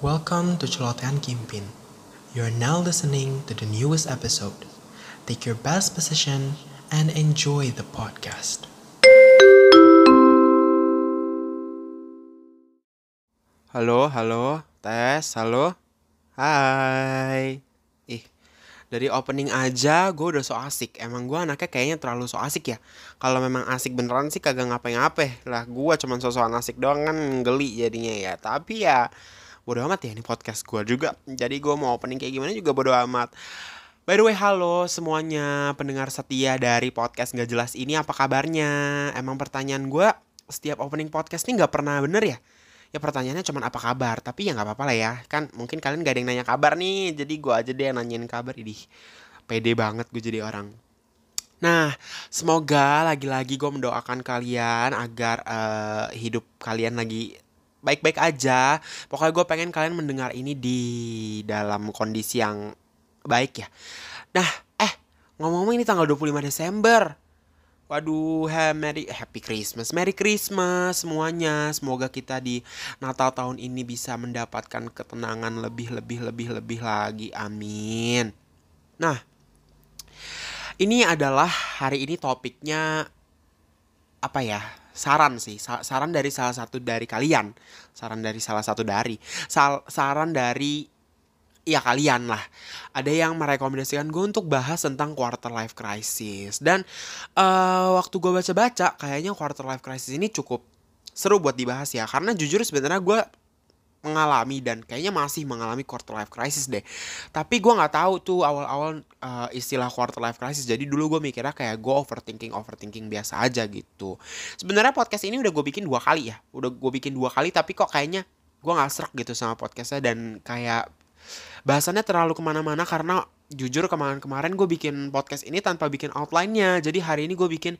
Welcome to Celotehan Kimpin. You are now listening to the newest episode. Take your best position and enjoy the podcast. Halo, halo, tes, halo, hai. Ih, dari opening aja gue udah so asik. Emang gue anaknya kayaknya terlalu so asik ya. Kalau memang asik beneran sih kagak ngapain-ngapain. Lah gue cuman so-soan asik doang kan geli jadinya ya. Tapi ya bodo amat ya ini podcast gue juga. Jadi gue mau opening kayak gimana juga bodo amat. By the way, halo semuanya pendengar setia dari podcast gak jelas ini apa kabarnya? Emang pertanyaan gue setiap opening podcast ini gak pernah bener ya? ya pertanyaannya cuma apa kabar tapi ya nggak apa-apa lah ya kan mungkin kalian gak ada yang nanya kabar nih jadi gue aja deh yang nanyain kabar ini pede banget gue jadi orang nah semoga lagi-lagi gue mendoakan kalian agar uh, hidup kalian lagi baik-baik aja pokoknya gue pengen kalian mendengar ini di dalam kondisi yang baik ya nah eh ngomong-ngomong ini tanggal 25 Desember Waduh, Merry Happy Christmas, Merry Christmas semuanya. Semoga kita di Natal tahun ini bisa mendapatkan ketenangan lebih lebih lebih lebih lagi. Amin. Nah, ini adalah hari ini topiknya apa ya? Saran sih, saran dari salah satu dari kalian. Saran dari salah satu dari. Sal saran dari ya kalian lah ada yang merekomendasikan gue untuk bahas tentang quarter life crisis dan uh, waktu gue baca-baca kayaknya quarter life crisis ini cukup seru buat dibahas ya karena jujur sebenarnya gue mengalami dan kayaknya masih mengalami quarter life crisis deh. Tapi gue nggak tahu tuh awal-awal uh, istilah quarter life crisis. Jadi dulu gue mikirnya kayak gue overthinking overthinking biasa aja gitu. Sebenarnya podcast ini udah gue bikin dua kali ya. Udah gue bikin dua kali tapi kok kayaknya gue nggak serak gitu sama podcastnya dan kayak bahasannya terlalu ke mana-mana karena jujur kemarin-kemarin gue bikin podcast ini tanpa bikin outline-nya. Jadi hari ini gue bikin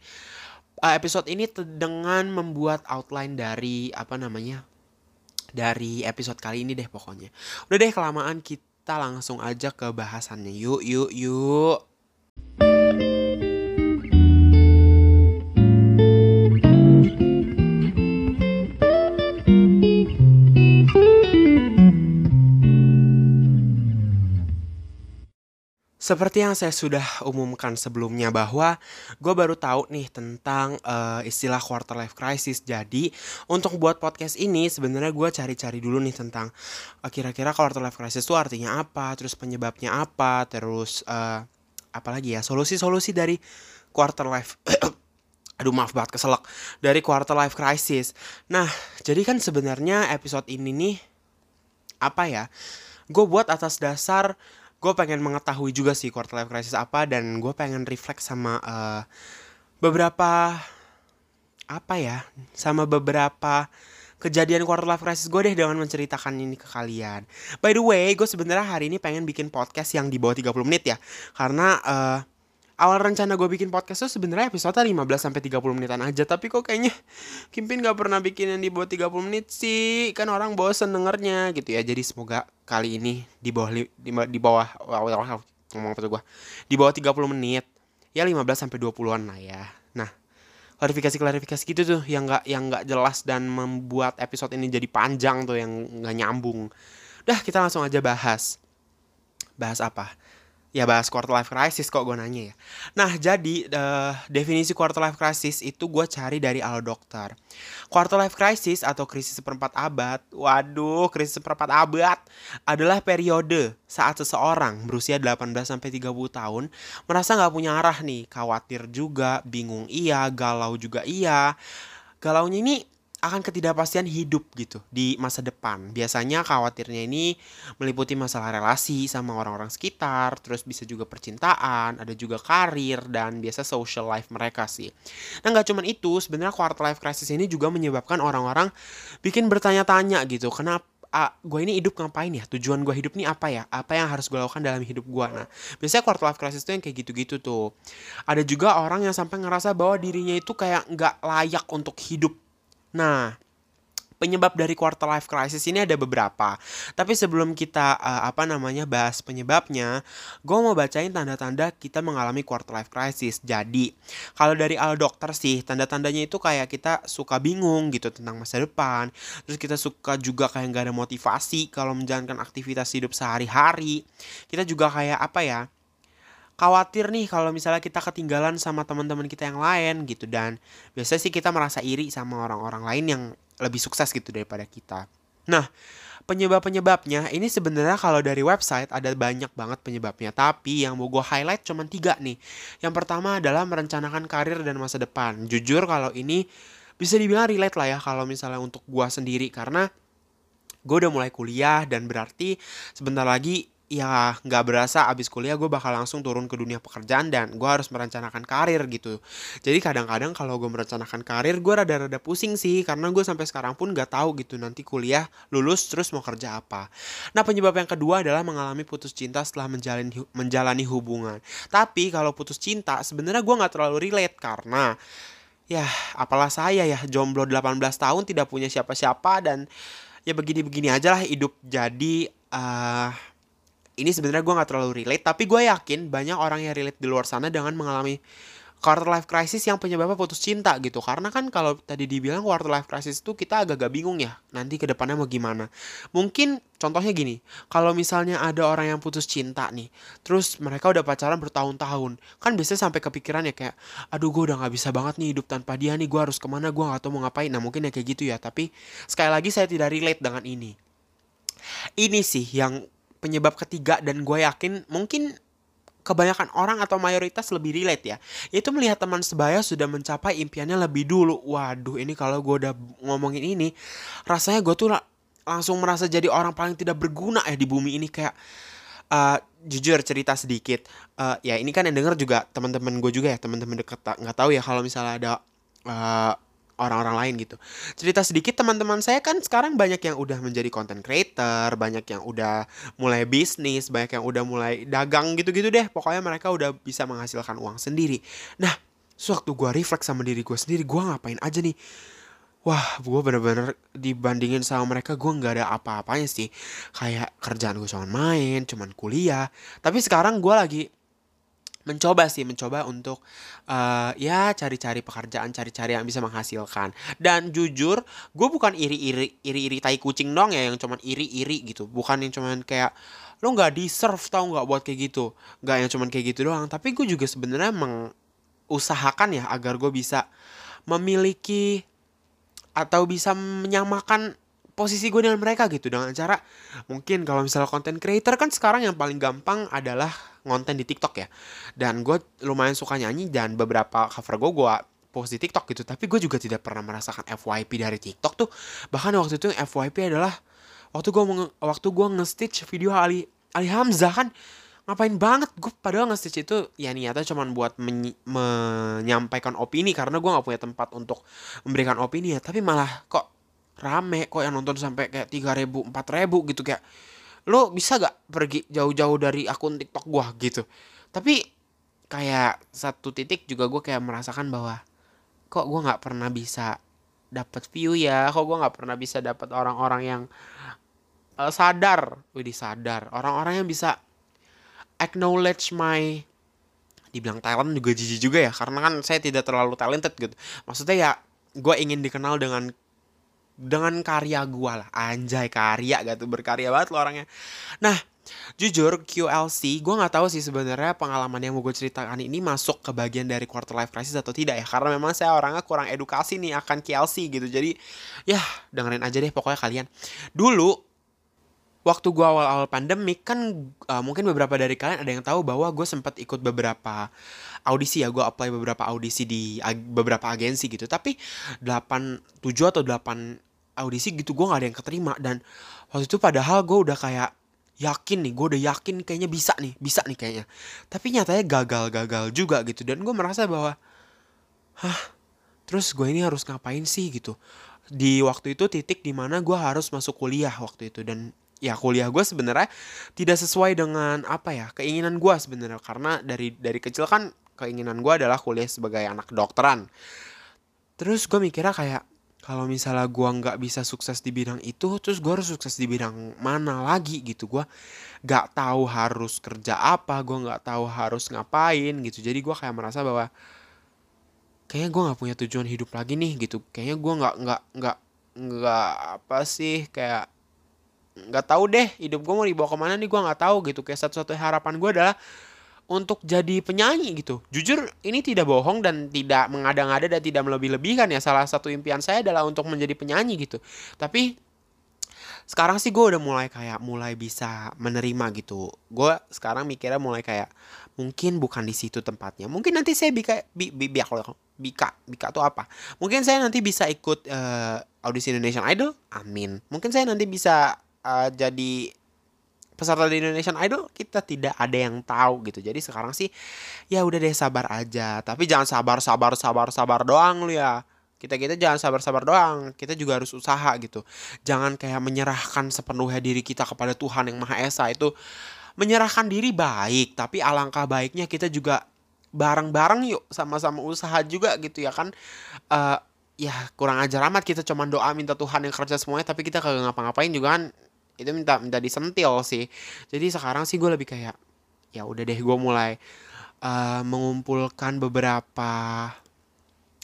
uh, episode ini dengan membuat outline dari apa namanya dari episode kali ini deh pokoknya. Udah deh kelamaan kita langsung aja ke bahasannya. Yuk yuk yuk. Seperti yang saya sudah umumkan sebelumnya bahwa gue baru tahu nih tentang uh, istilah quarter life crisis. Jadi untuk buat podcast ini sebenarnya gue cari-cari dulu nih tentang uh, kira-kira quarter life crisis itu artinya apa, terus penyebabnya apa, terus uh, apa lagi ya solusi-solusi dari quarter life. Aduh maaf banget keselak dari quarter life crisis. Nah jadi kan sebenarnya episode ini nih apa ya? Gue buat atas dasar gue pengen mengetahui juga sih quarter life crisis apa dan gue pengen reflect sama uh, beberapa apa ya sama beberapa kejadian quarter life crisis gue deh dengan menceritakan ini ke kalian. By the way, gue sebenarnya hari ini pengen bikin podcast yang di bawah 30 menit ya. Karena uh, awal rencana gue bikin podcast tuh sebenarnya episode 15 sampai 30 menitan aja tapi kok kayaknya Kimpin gak pernah bikin yang di bawah 30 menit sih kan orang bosen dengernya gitu ya jadi semoga kali ini di bawah di, di bawah ngomong apa tuh gue di bawah 30 menit ya 15 sampai 20-an lah ya nah klarifikasi-klarifikasi gitu tuh yang gak yang nggak jelas dan membuat episode ini jadi panjang tuh yang nggak nyambung. Dah kita langsung aja bahas. Bahas apa? Ya bahas quarter life crisis kok gue nanya ya. Nah jadi uh, definisi quarter life crisis itu gue cari dari Alo Dokter. Quarter life crisis atau krisis seperempat abad, waduh krisis seperempat abad adalah periode saat seseorang berusia 18 sampai 30 tahun merasa nggak punya arah nih, khawatir juga, bingung iya, galau juga iya. Galaunya ini akan ketidakpastian hidup gitu di masa depan. Biasanya khawatirnya ini meliputi masalah relasi sama orang-orang sekitar, terus bisa juga percintaan, ada juga karir dan biasa social life mereka sih. Nah nggak cuman itu, sebenarnya quarter life crisis ini juga menyebabkan orang-orang bikin bertanya-tanya gitu, kenapa ah, gue ini hidup ngapain ya? Tujuan gue hidup nih apa ya? Apa yang harus gue lakukan dalam hidup gue? Nah, biasanya quarter life crisis itu yang kayak gitu-gitu tuh. Ada juga orang yang sampai ngerasa bahwa dirinya itu kayak nggak layak untuk hidup Nah, Penyebab dari quarter life crisis ini ada beberapa. Tapi sebelum kita uh, apa namanya bahas penyebabnya, gue mau bacain tanda-tanda kita mengalami quarter life crisis. Jadi, kalau dari al dokter sih, tanda-tandanya itu kayak kita suka bingung gitu tentang masa depan. Terus kita suka juga kayak nggak ada motivasi kalau menjalankan aktivitas hidup sehari-hari. Kita juga kayak apa ya? Khawatir nih kalau misalnya kita ketinggalan sama teman-teman kita yang lain gitu dan biasanya sih kita merasa iri sama orang-orang lain yang lebih sukses gitu daripada kita. Nah, penyebab-penyebabnya ini sebenarnya kalau dari website ada banyak banget penyebabnya. Tapi yang mau gue highlight cuma tiga nih. Yang pertama adalah merencanakan karir dan masa depan. Jujur kalau ini bisa dibilang relate lah ya kalau misalnya untuk gue sendiri. Karena gue udah mulai kuliah dan berarti sebentar lagi ya nggak berasa abis kuliah gue bakal langsung turun ke dunia pekerjaan dan gue harus merencanakan karir gitu. Jadi kadang-kadang kalau gue merencanakan karir gue rada-rada pusing sih karena gue sampai sekarang pun nggak tahu gitu nanti kuliah lulus terus mau kerja apa. Nah penyebab yang kedua adalah mengalami putus cinta setelah menjalani menjalani hubungan. Tapi kalau putus cinta sebenarnya gue nggak terlalu relate karena ya apalah saya ya jomblo 18 tahun tidak punya siapa-siapa dan ya begini-begini aja lah hidup jadi uh, ini sebenarnya gue nggak terlalu relate tapi gue yakin banyak orang yang relate di luar sana dengan mengalami quarter life crisis yang penyebabnya putus cinta gitu. Karena kan kalau tadi dibilang quarter life crisis itu kita agak-agak bingung ya nanti ke depannya mau gimana. Mungkin contohnya gini kalau misalnya ada orang yang putus cinta nih terus mereka udah pacaran bertahun-tahun kan biasanya sampai kepikiran ya kayak aduh gue udah nggak bisa banget nih hidup tanpa dia nih gue harus ke mana gue nggak tahu mau ngapain. Nah mungkin ya kayak gitu ya tapi sekali lagi saya tidak relate dengan ini. Ini sih yang penyebab ketiga dan gue yakin mungkin kebanyakan orang atau mayoritas lebih relate ya. Yaitu melihat teman sebaya sudah mencapai impiannya lebih dulu. Waduh ini kalau gue udah ngomongin ini rasanya gue tuh langsung merasa jadi orang paling tidak berguna ya di bumi ini. Kayak uh, jujur cerita sedikit. Uh, ya ini kan yang denger juga teman-teman gue juga ya teman-teman deket nggak tahu ya kalau misalnya ada uh, orang-orang lain gitu. Cerita sedikit teman-teman saya kan sekarang banyak yang udah menjadi content creator, banyak yang udah mulai bisnis, banyak yang udah mulai dagang gitu-gitu deh. Pokoknya mereka udah bisa menghasilkan uang sendiri. Nah, sewaktu gue refleks sama diri gue sendiri, gue ngapain aja nih? Wah, gue bener-bener dibandingin sama mereka gue nggak ada apa-apanya sih. Kayak kerjaan gue cuma main, cuman kuliah. Tapi sekarang gue lagi mencoba sih mencoba untuk uh, ya cari-cari pekerjaan cari-cari yang bisa menghasilkan. Dan jujur gue bukan iri-iri iri-iri tai kucing dong ya yang cuman iri-iri gitu. Bukan yang cuman kayak lo nggak deserve tau nggak buat kayak gitu. Nggak yang cuman kayak gitu doang. Tapi gue juga sebenarnya mengusahakan ya agar gue bisa memiliki atau bisa menyamakan posisi gue dengan mereka gitu. Dengan cara mungkin kalau misalnya content creator kan sekarang yang paling gampang adalah ngonten di TikTok ya. Dan gue lumayan suka nyanyi dan beberapa cover gue gue post di TikTok gitu. Tapi gue juga tidak pernah merasakan FYP dari TikTok tuh. Bahkan waktu itu FYP adalah waktu gue waktu gue nge-stitch video Ali Ali Hamzah kan. Ngapain banget gue padahal nge-stitch itu ya niatnya cuma buat men menyampaikan opini. Karena gue nggak punya tempat untuk memberikan opini ya. Tapi malah kok rame kok yang nonton sampai kayak tiga ribu empat ribu gitu kayak lo bisa gak pergi jauh-jauh dari akun TikTok gue gitu. Tapi kayak satu titik juga gue kayak merasakan bahwa kok gue nggak pernah bisa dapat view ya? Kok gue nggak pernah bisa dapat orang-orang yang uh, sadar? Wih sadar. Orang-orang yang bisa acknowledge my dibilang talent juga jijik juga ya karena kan saya tidak terlalu talented gitu. Maksudnya ya gue ingin dikenal dengan dengan karya gue lah. Anjay karya gak tuh berkarya banget lo orangnya. Nah jujur QLC gue nggak tahu sih sebenarnya pengalaman yang mau gue ceritakan ini masuk ke bagian dari quarter life crisis atau tidak ya. Karena memang saya orangnya kurang edukasi nih akan QLC gitu. Jadi ya dengerin aja deh pokoknya kalian. Dulu waktu gue awal-awal pandemik kan uh, mungkin beberapa dari kalian ada yang tahu bahwa gue sempat ikut beberapa audisi ya. Gue apply beberapa audisi di ag beberapa agensi gitu. Tapi 8 7 atau 8 audisi gitu gue nggak ada yang keterima. Dan waktu itu padahal gue udah kayak yakin nih gue udah yakin kayaknya bisa nih bisa nih kayaknya. Tapi nyatanya gagal-gagal juga gitu. Dan gue merasa bahwa hah terus gue ini harus ngapain sih? gitu. Di waktu itu titik di mana gue harus masuk kuliah waktu itu. Dan ya kuliah gue sebenarnya tidak sesuai dengan apa ya keinginan gue sebenarnya. Karena dari dari kecil kan keinginan gue adalah kuliah sebagai anak kedokteran. Terus gue mikirnya kayak kalau misalnya gue nggak bisa sukses di bidang itu terus gue harus sukses di bidang mana lagi gitu? Gue nggak tahu harus kerja apa gue nggak tahu harus ngapain gitu. Jadi gue kayak merasa bahwa kayaknya gue nggak punya tujuan hidup lagi nih gitu. Kayaknya gue nggak nggak nggak nggak apa sih kayak nggak tahu deh hidup gue mau dibawa ke mana nih gue nggak tahu gitu. Kayak satu-satu harapan gue adalah untuk jadi penyanyi gitu. Jujur ini tidak bohong dan tidak mengada-ngada dan tidak melebih-lebihkan ya. Salah satu impian saya adalah untuk menjadi penyanyi gitu. Tapi sekarang sih gue udah mulai kayak mulai bisa menerima gitu. Gue sekarang mikirnya mulai kayak mungkin bukan di situ tempatnya. Mungkin nanti saya bika bi, bi, bi, bika bika tuh apa? Mungkin saya nanti bisa ikut uh, audisi Indonesian Idol. Amin. Mungkin saya nanti bisa uh, jadi peserta di Indonesian Idol kita tidak ada yang tahu gitu. Jadi sekarang sih ya udah deh sabar aja. Tapi jangan sabar sabar sabar sabar doang lu ya. Kita kita jangan sabar-sabar doang. Kita juga harus usaha gitu. Jangan kayak menyerahkan sepenuhnya diri kita kepada Tuhan yang Maha Esa itu. Menyerahkan diri baik tapi alangkah baiknya kita juga bareng-bareng yuk sama-sama usaha juga gitu ya kan. Uh, ya kurang ajar amat kita cuma doa minta Tuhan yang kerja semuanya tapi kita kagak ngapa-ngapain juga kan itu minta minta disentil sih. Jadi sekarang sih gue lebih kayak ya udah deh gue mulai uh, mengumpulkan beberapa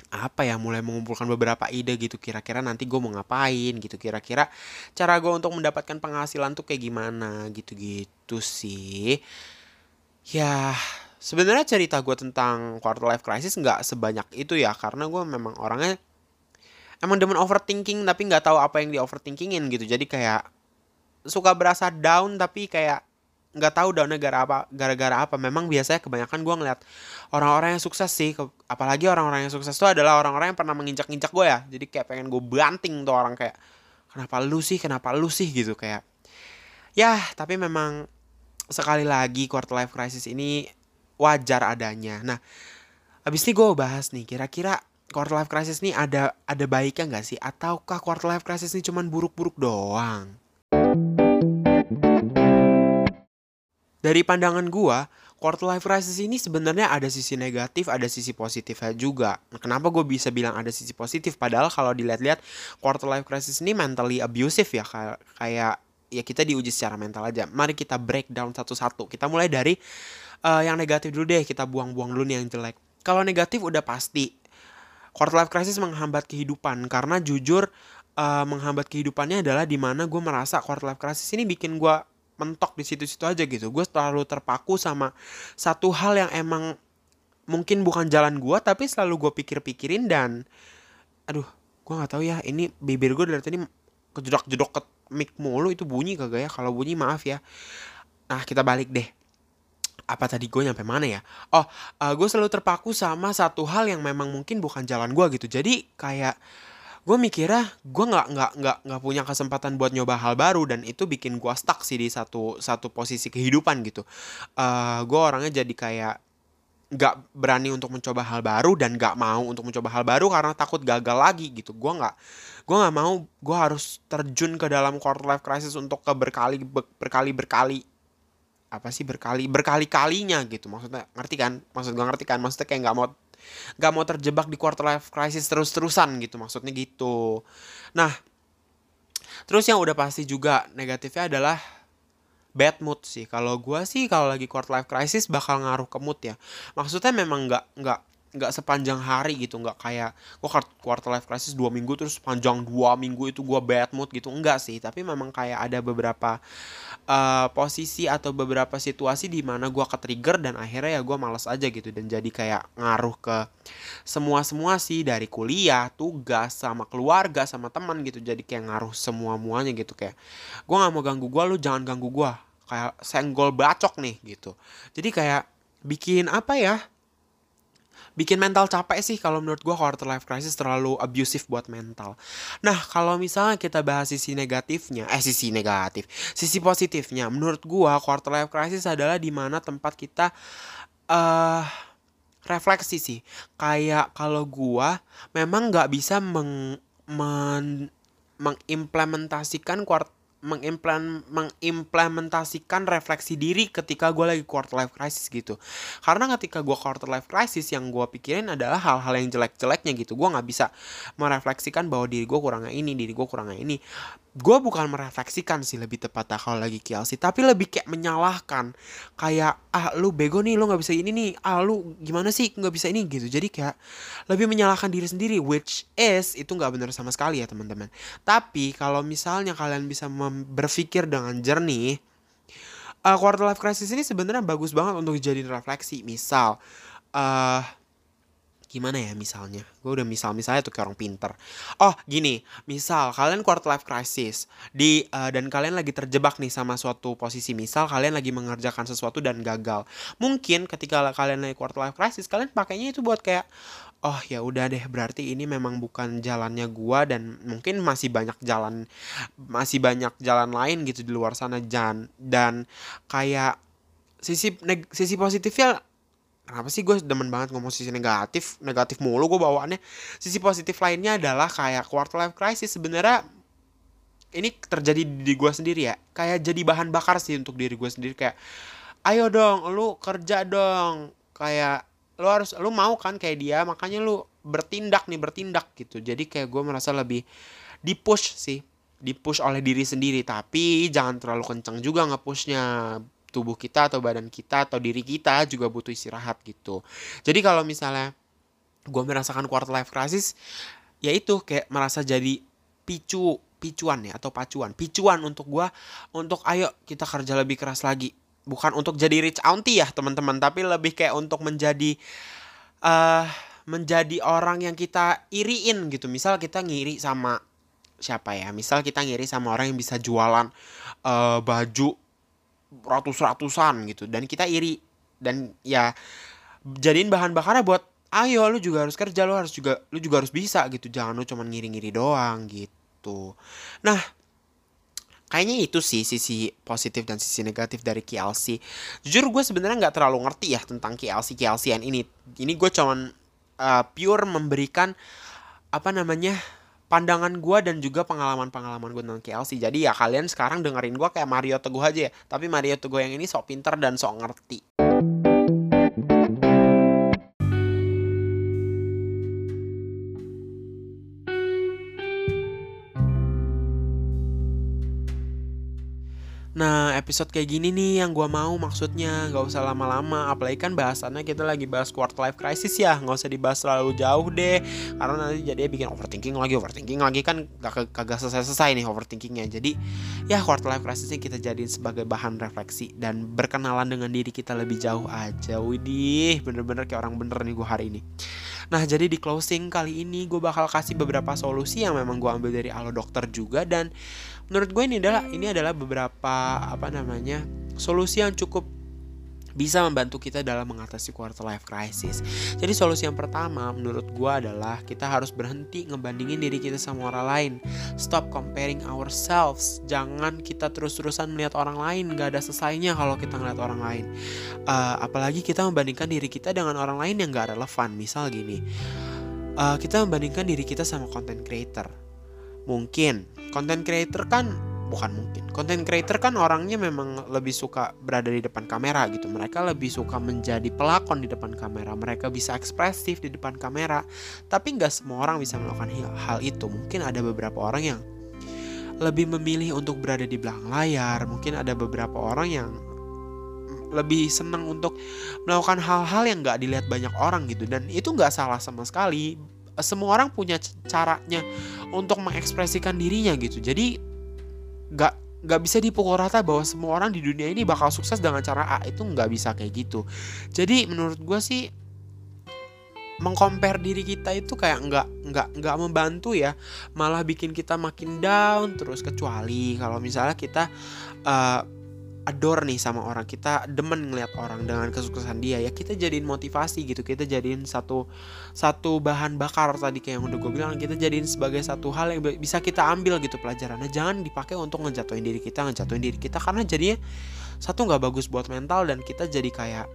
apa ya mulai mengumpulkan beberapa ide gitu. Kira-kira nanti gue mau ngapain gitu. Kira-kira cara gue untuk mendapatkan penghasilan tuh kayak gimana gitu-gitu sih. Ya sebenarnya cerita gue tentang quarter life crisis nggak sebanyak itu ya. Karena gue memang orangnya emang demen overthinking tapi nggak tahu apa yang di overthinkingin gitu. Jadi kayak suka berasa down tapi kayak nggak tahu downnya gara apa gara-gara apa. Memang biasanya kebanyakan gue ngeliat orang-orang yang sukses sih apalagi orang-orang yang sukses itu adalah orang-orang yang pernah menginjak-injak gue ya. Jadi kayak pengen gue banting tuh orang kayak kenapa lu sih? Kenapa lu sih? Gitu kayak. Ya tapi memang sekali lagi quarter life crisis ini wajar adanya. Nah habis ini gue bahas nih kira-kira quarter life crisis ini ada ada baiknya nggak sih? Ataukah quarter life crisis ini cuman buruk-buruk doang dari pandangan gua, quarter life crisis ini sebenarnya ada sisi negatif, ada sisi positifnya juga. Kenapa gue bisa bilang ada sisi positif? Padahal kalau dilihat-lihat quarter life crisis ini mentally abusive ya, kayak ya kita diuji secara mental aja. Mari kita breakdown satu-satu. Kita mulai dari uh, yang negatif dulu deh, kita buang-buang dulu nih yang jelek. Kalau negatif udah pasti quarter life crisis menghambat kehidupan karena jujur uh, menghambat kehidupannya adalah di mana gue merasa quarter life crisis ini bikin gue mentok di situ-situ aja gitu. Gue terlalu terpaku sama satu hal yang emang mungkin bukan jalan gue tapi selalu gue pikir-pikirin dan aduh gue nggak tahu ya ini bibir gue dari tadi kejedok-jedok ke mic mulu itu bunyi kagak ya? Kalau bunyi maaf ya. Nah kita balik deh. Apa tadi gue nyampe mana ya? Oh uh, eh, gue selalu terpaku sama satu hal yang memang mungkin bukan jalan gue gitu. Jadi kayak gue mikirnya gue nggak nggak nggak nggak punya kesempatan buat nyoba hal baru dan itu bikin gue stuck sih di satu satu posisi kehidupan gitu. Uh, eh, gue orangnya jadi kayak nggak berani untuk mencoba hal baru dan nggak mau untuk mencoba hal baru karena takut gagal lagi gitu. Gue nggak gue nggak mau gue harus terjun ke dalam quarter life crisis untuk ke berkali berkali berkali apa sih berkali berkali kalinya gitu. Maksudnya ngerti kan? Maksud gue ngerti kan? Maksudnya kayak nggak mau gak mau terjebak di quarter life crisis terus-terusan gitu maksudnya gitu. Nah terus yang udah pasti juga negatifnya adalah bad mood sih. Kalau gue sih kalau lagi quarter life crisis bakal ngaruh ke mood ya. Maksudnya memang nggak nggak nggak sepanjang hari gitu nggak kayak gue quarter life crisis dua minggu terus panjang dua minggu itu gue bad mood gitu. Enggak sih tapi memang kayak ada beberapa uh, posisi atau beberapa situasi di mana gue ke trigger dan akhirnya ya gue males aja gitu dan jadi kayak ngaruh ke semua semua sih dari kuliah tugas sama keluarga sama teman gitu. Jadi kayak ngaruh semua muanya gitu kayak gue nggak mau ganggu gue lu jangan ganggu gue kayak senggol bacok nih gitu. Jadi kayak bikin apa ya bikin mental capek sih kalau menurut gue quarter life crisis terlalu abusive buat mental. Nah kalau misalnya kita bahas sisi negatifnya, eh sisi negatif, sisi positifnya, menurut gue quarter life crisis adalah di mana tempat kita uh, refleksi sih. Kayak kalau gue memang nggak bisa meng, men, mengimplementasikan quarter mengimplement, mengimplementasikan refleksi diri ketika gue lagi quarter life crisis gitu. Karena ketika gue quarter life crisis yang gue pikirin adalah hal-hal yang jelek-jeleknya gitu. Gue nggak bisa merefleksikan bahwa diri gue kurangnya ini diri gue kurangnya ini gue bukan merefleksikan sih lebih tepat kalau lagi KLC tapi lebih kayak menyalahkan. Kayak ah lu bego nih lu nggak bisa ini nih. Ah lu gimana sih nggak bisa ini? Gitu. Jadi kayak lebih menyalahkan diri sendiri which is itu nggak benar sama sekali ya teman-teman. Tapi kalau misalnya kalian bisa berpikir dengan jernih uh, quarter life crisis ini sebenarnya bagus banget untuk dijadiin refleksi. Misal uh, gimana ya misalnya? Gue udah misal misalnya tuh kayak orang pinter. Oh gini misal kalian quarter life crisis di uh, dan kalian lagi terjebak nih sama suatu posisi. Misal kalian lagi mengerjakan sesuatu dan gagal. Mungkin ketika kalian lagi quarter life crisis kalian pakainya itu buat kayak oh ya udah deh berarti ini memang bukan jalannya gua dan mungkin masih banyak jalan masih banyak jalan lain gitu di luar sana jan. Dan kayak sisi sisi positifnya kenapa sih gue demen banget ngomong sisi negatif negatif mulu gue bawaannya. Sisi positif lainnya adalah kayak quarter life crisis. Sebenarnya ini terjadi di gue sendiri ya. Kayak jadi bahan bakar sih untuk diri gue sendiri. Kayak ayo dong lu kerja dong. Kayak lu harus lu mau kan kayak dia makanya lu bertindak nih bertindak gitu. Jadi kayak gue merasa lebih dipush sih dipush oleh diri sendiri. Tapi jangan terlalu kencang juga ngepushnya tubuh kita atau badan kita atau diri kita juga butuh istirahat gitu. Jadi kalau misalnya gue merasakan quarter life crisis, ya itu kayak merasa jadi picu picuan ya atau pacuan. Picuan untuk gue untuk ayo kita kerja lebih keras lagi. Bukan untuk jadi rich auntie ya teman-teman tapi lebih kayak untuk menjadi uh, menjadi orang yang kita iriin gitu. Misal kita ngiri sama siapa ya? Misal kita ngiri sama orang yang bisa jualan uh, baju ratus-ratusan gitu. Dan kita iri. Dan ya jadiin bahan bakarnya buat ayo lu juga harus kerja lu harus juga lu juga harus bisa gitu. Jangan lu cuma ngiri-ngiri doang gitu. Nah kayaknya itu sih sisi positif dan sisi negatif dari KLC jujur gue sebenarnya nggak terlalu ngerti ya tentang KLC KLCN ini. Ini gue cuman uh, pure memberikan apa namanya pandangan gue dan juga pengalaman-pengalaman gue tentang KLC. Jadi ya kalian sekarang dengerin gue kayak Mario Teguh aja ya. Tapi Mario Teguh yang ini sok pinter dan sok ngerti. Episode kayak gini nih yang gue mau maksudnya nggak usah lama-lama. Apalagi kan bahasannya kita lagi bahas quarter life crisis ya, nggak usah dibahas terlalu jauh deh. Karena nanti jadi bikin overthinking lagi, overthinking lagi kan gak kagak selesai-selesai nih overthinkingnya. Jadi ya quarter life crisis ini kita jadiin sebagai bahan refleksi dan berkenalan dengan diri kita lebih jauh aja. Widih, bener-bener kayak orang bener nih gue hari ini. Nah jadi di closing kali ini gue bakal kasih beberapa solusi yang memang gue ambil dari Alo Dokter juga dan menurut gue ini adalah ini adalah beberapa apa namanya solusi yang cukup bisa membantu kita dalam mengatasi quarter life crisis. Jadi solusi yang pertama menurut gue adalah kita harus berhenti ngebandingin diri kita sama orang lain. Stop comparing ourselves. Jangan kita terus-terusan melihat orang lain. Gak ada selesainya kalau kita ngeliat orang lain. Uh, apalagi kita membandingkan diri kita dengan orang lain yang gak relevan. Misal gini, uh, kita membandingkan diri kita sama content creator. Mungkin. Content creator kan bukan mungkin. Content creator kan orangnya memang lebih suka berada di depan kamera gitu. Mereka lebih suka menjadi pelakon di depan kamera. Mereka bisa ekspresif di depan kamera. Tapi nggak semua orang bisa melakukan hal itu. Mungkin ada beberapa orang yang lebih memilih untuk berada di belakang layar. Mungkin ada beberapa orang yang lebih senang untuk melakukan hal-hal yang nggak dilihat banyak orang gitu. Dan itu nggak salah sama sekali semua orang punya caranya untuk mengekspresikan dirinya gitu. Jadi gak nggak bisa dipukul rata bahwa semua orang di dunia ini bakal sukses dengan cara A. Itu nggak bisa kayak gitu. Jadi menurut gue sih mengcompare diri kita itu kayak nggak nggak nggak membantu ya. Malah bikin kita makin down terus. Kecuali kalau misalnya kita uh, adore nih sama orang. Kita demen ngeliat orang dengan kesuksesan dia. Ya kita jadiin motivasi gitu. Kita jadiin satu satu bahan bakar tadi kayak yang udah gue bilang. Kita jadiin sebagai satu hal yang bisa kita ambil gitu pelajarannya. Jangan dipakai untuk ngejatuhin diri kita ngejatuhin diri kita. Karena jadinya satu nggak bagus buat mental. Dan kita jadi kayak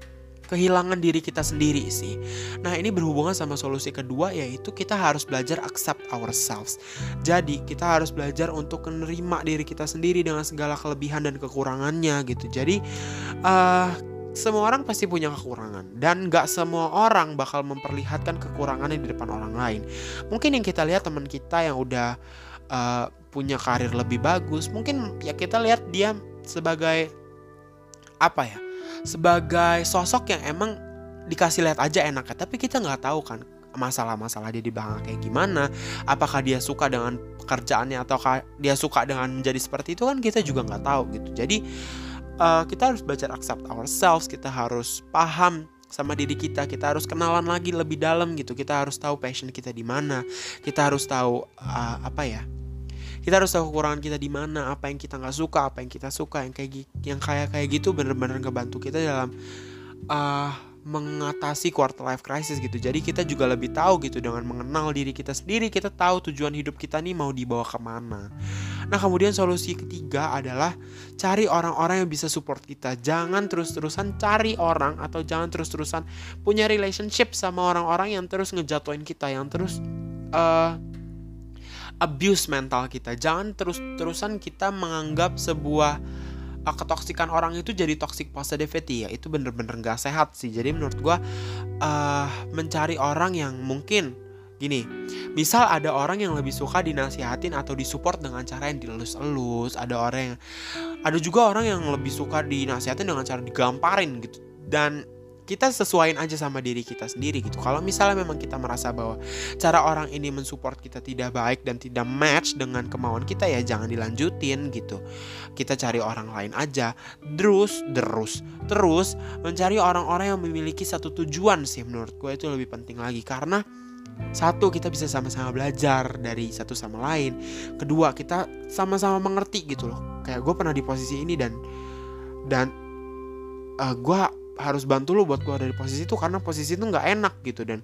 kehilangan diri kita sendiri sih. Nah, ini berhubungan sama solusi kedua yaitu kita harus belajar accept ourselves. Jadi, kita harus belajar untuk menerima diri kita sendiri dengan segala kelebihan dan kekurangannya gitu. Jadi, uh, semua orang pasti punya kekurangan dan gak semua orang bakal memperlihatkan kekurangannya di depan orang lain. Mungkin yang kita lihat teman kita yang udah uh, punya karir lebih bagus, mungkin ya kita lihat dia sebagai apa ya? Sebagai sosok yang emang dikasih lihat aja enaknya, tapi kita nggak tahu kan masalah-masalah dia di belakang kayak gimana apakah dia suka dengan pekerjaannya atau dia suka dengan menjadi seperti itu kan kita juga nggak tahu gitu. Jadi uh, kita harus belajar accept ourselves kita harus paham sama diri kita kita harus kenalan lagi lebih dalam gitu. Kita harus tahu passion kita di mana kita harus tahu uh, apa ya kita harus tahu kekurangan kita di mana apa yang kita nggak suka apa yang kita suka yang kayak yang kayak kayak gitu bener-bener ngebantu kita dalam uh, mengatasi quarter life crisis gitu. Jadi kita juga lebih tahu gitu dengan mengenal diri kita sendiri, kita tahu tujuan hidup kita nih mau dibawa ke mana. Nah kemudian solusi ketiga adalah cari orang-orang yang bisa support kita. Jangan terus-terusan cari orang atau jangan terus-terusan punya relationship sama orang-orang yang terus ngejatuhin kita, yang terus uh, abuse mental kita. Jangan terus-terusan kita menganggap sebuah uh, ketoksikan orang itu jadi toxic positivity. Ya itu bener-bener gak sehat sih. Jadi menurut gue uh, mencari orang yang mungkin gini misal ada orang yang lebih suka dinasihatin atau disupport dengan cara yang dilus-elus ada orang yang ada juga orang yang lebih suka dinasihatin dengan cara digamparin gitu. Dan kita sesuaiin aja sama diri kita sendiri gitu. Kalau misalnya memang kita merasa bahwa cara orang ini mensupport kita tidak baik dan tidak match dengan kemauan kita ya jangan dilanjutin gitu. Kita cari orang lain aja. Terus, terus, terus mencari orang-orang yang memiliki satu tujuan sih menurut gue itu lebih penting lagi karena satu kita bisa sama-sama belajar dari satu sama lain kedua kita sama-sama mengerti gitu loh kayak gue pernah di posisi ini dan dan uh, gue harus bantu lo buat keluar dari posisi itu karena posisi itu nggak enak gitu dan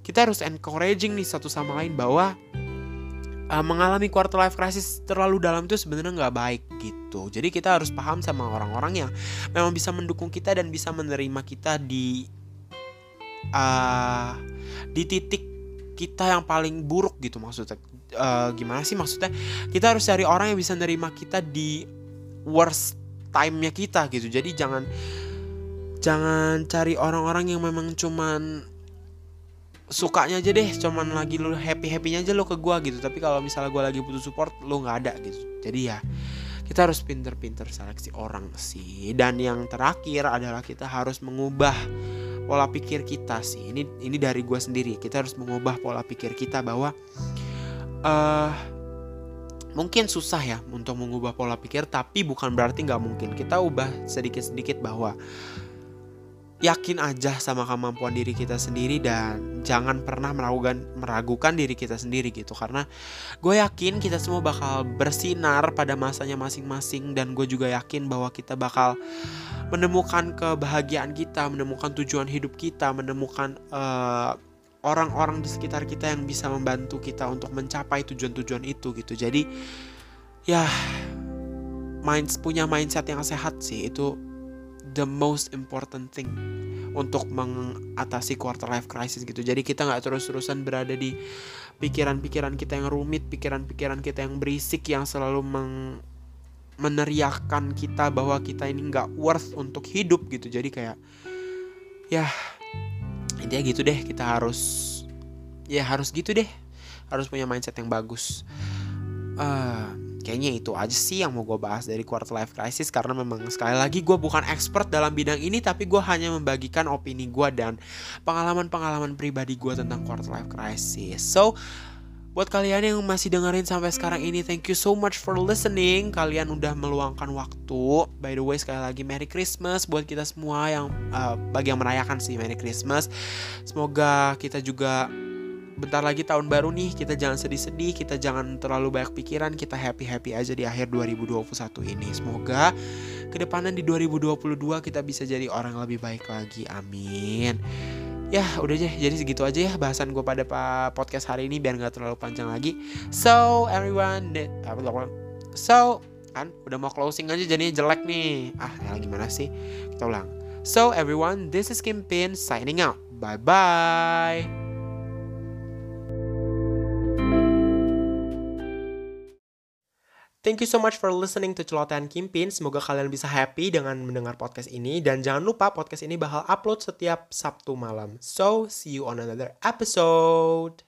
kita harus encouraging nih satu sama lain bahwa uh, mengalami quarter life crisis terlalu dalam itu sebenarnya nggak baik gitu. Jadi kita harus paham sama orang-orang yang memang bisa mendukung kita dan bisa menerima kita di uh, di titik kita yang paling buruk gitu maksudnya. Uh, gimana sih maksudnya? Kita harus cari orang yang bisa menerima kita di worst time-nya kita gitu. Jadi jangan jangan cari orang-orang yang memang cuman sukanya aja deh cuman lagi lu happy happynya aja lo ke gue gitu. Tapi kalau misalnya gue lagi butuh support lo nggak ada gitu. Jadi ya kita harus pinter-pinter seleksi orang sih. Dan yang terakhir adalah kita harus mengubah pola pikir kita sih. Ini ini dari gue sendiri. Kita harus mengubah pola pikir kita bahwa uh, mungkin susah ya untuk mengubah pola pikir tapi bukan berarti nggak mungkin. Kita ubah sedikit-sedikit bahwa yakin aja sama kemampuan diri kita sendiri dan jangan pernah meragukan meragukan diri kita sendiri gitu. Karena gue yakin kita semua bakal bersinar pada masanya masing-masing dan gue juga yakin bahwa kita bakal menemukan kebahagiaan kita menemukan tujuan hidup kita menemukan eh, orang-orang di sekitar kita yang bisa membantu kita untuk mencapai tujuan-tujuan itu gitu. Jadi ya mind punya mindset yang sehat sih. Itu the most important thing untuk mengatasi quarter life crisis gitu. Jadi kita nggak terus-terusan berada di pikiran-pikiran kita yang rumit, pikiran-pikiran kita yang berisik yang selalu meng meneriakkan kita bahwa kita ini nggak worth untuk hidup gitu. Jadi kayak ya intinya gitu deh kita harus ya harus gitu deh harus punya mindset yang bagus. Uh, kayaknya itu aja sih yang mau gue bahas dari quarter life crisis karena memang sekali lagi gue bukan expert dalam bidang ini tapi gue hanya membagikan opini gue dan pengalaman-pengalaman pribadi gue tentang quarter life crisis so Buat kalian yang masih dengerin sampai sekarang ini, thank you so much for listening. Kalian udah meluangkan waktu. By the way, sekali lagi Merry Christmas buat kita semua yang uh, bagi yang merayakan sih Merry Christmas. Semoga kita juga bentar lagi tahun baru nih, kita jangan sedih-sedih, kita jangan terlalu banyak pikiran, kita happy-happy aja di akhir 2021 ini. Semoga ke depannya di 2022 kita bisa jadi orang lebih baik lagi. Amin. Ya udah aja, jadi segitu aja ya bahasan gue pada podcast hari ini biar nggak terlalu panjang lagi. So everyone, so kan udah mau closing aja jadinya jelek nih. Ah ya gimana sih? Kita ulang. So everyone, this is Kim Pin signing out. Bye bye. Thank you so much for listening to Celotehan Kimpin. Semoga kalian bisa happy dengan mendengar podcast ini. Dan jangan lupa podcast ini bakal upload setiap Sabtu malam. So, see you on another episode.